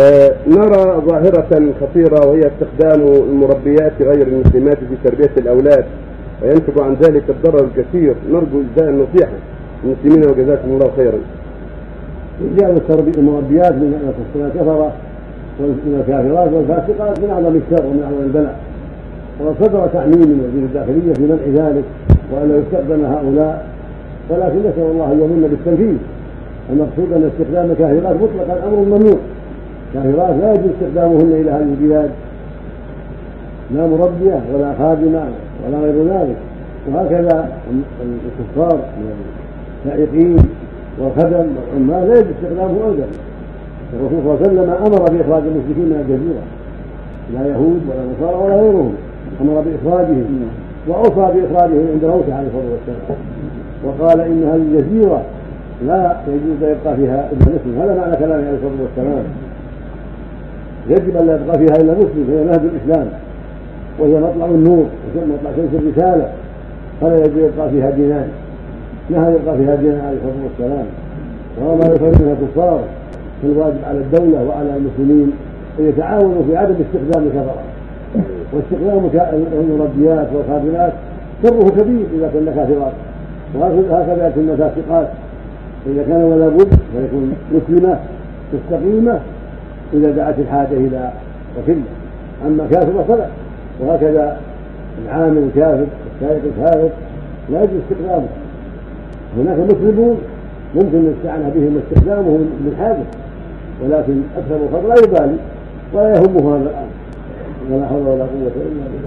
آه، نرى ظاهرة خطيرة وهي استخدام المربيات غير المسلمات في تربية الأولاد وينتج عن ذلك الضرر الكثير. نرجو إجزاء النصيحة. المسلمين وجزاكم الله خيرا. تربية المربيات من الكفرة ومن الكافرات والفاسقات من أعظم الشر ومن أعظم البلاء. وقد صدر تعميم من وزير الداخلية في منع ذلك وأن يستخدم هؤلاء ولكن نسأل الله أن يظن بالتنفيذ المقصود أن استخدام الكافرات مطلقا أمر ممنوع. كافرات لا يجوز استخدامهن إلى هذه البلاد. لا مربية ولا خادمة ولا غير ذلك. وهكذا الكفار من السائقين والخدم والعمال لا يجوز استخدامه أبدا. الرسول صلى الله عليه وسلم أمر بإخراج المشركين من الجزيرة لا يهود ولا نصارى ولا غيرهم. أمر بإخراجهم. وأوصى بإخراجهم عند موته عليه الصلاة والسلام. وقال إن هذه الجزيرة لا يجوز أن يبقى فيها إلا مسلم هذا معنى كلامه عليه الصلاة والسلام. يجب أن لا يبقى فيها إلا مسلم فهي نهج الإسلام وهي مطلع النور مطلع شمس الرسالة فلا يجب يبقى فيها دينان. نهى يبقى فيها دينان عليه الصلاة والسلام. وما يفعل منها كفار فالواجب على الدولة وعلى المسلمين أن يتعاونوا في عدم استخدام الكفرة. واستخدام المربيات والخادمات شره كبير إذا كن كافرات وهكذا يكون فاسقات فاذا كان ولا بد فيكون مسلمة مستقيمه إذا دعت الحاجة إلى وكلة أما كافر فلا. وهكذا العامل الكافر السائق الكافر لا يجوز استخدامه. هناك مسلمون ممكن الاستعانة بهم واستخدامهم للحاجة ولكن أكثر الخلق لا يبالي ولا يهمه هذا الأمر. ولا حول ولا قوة إلا بالله.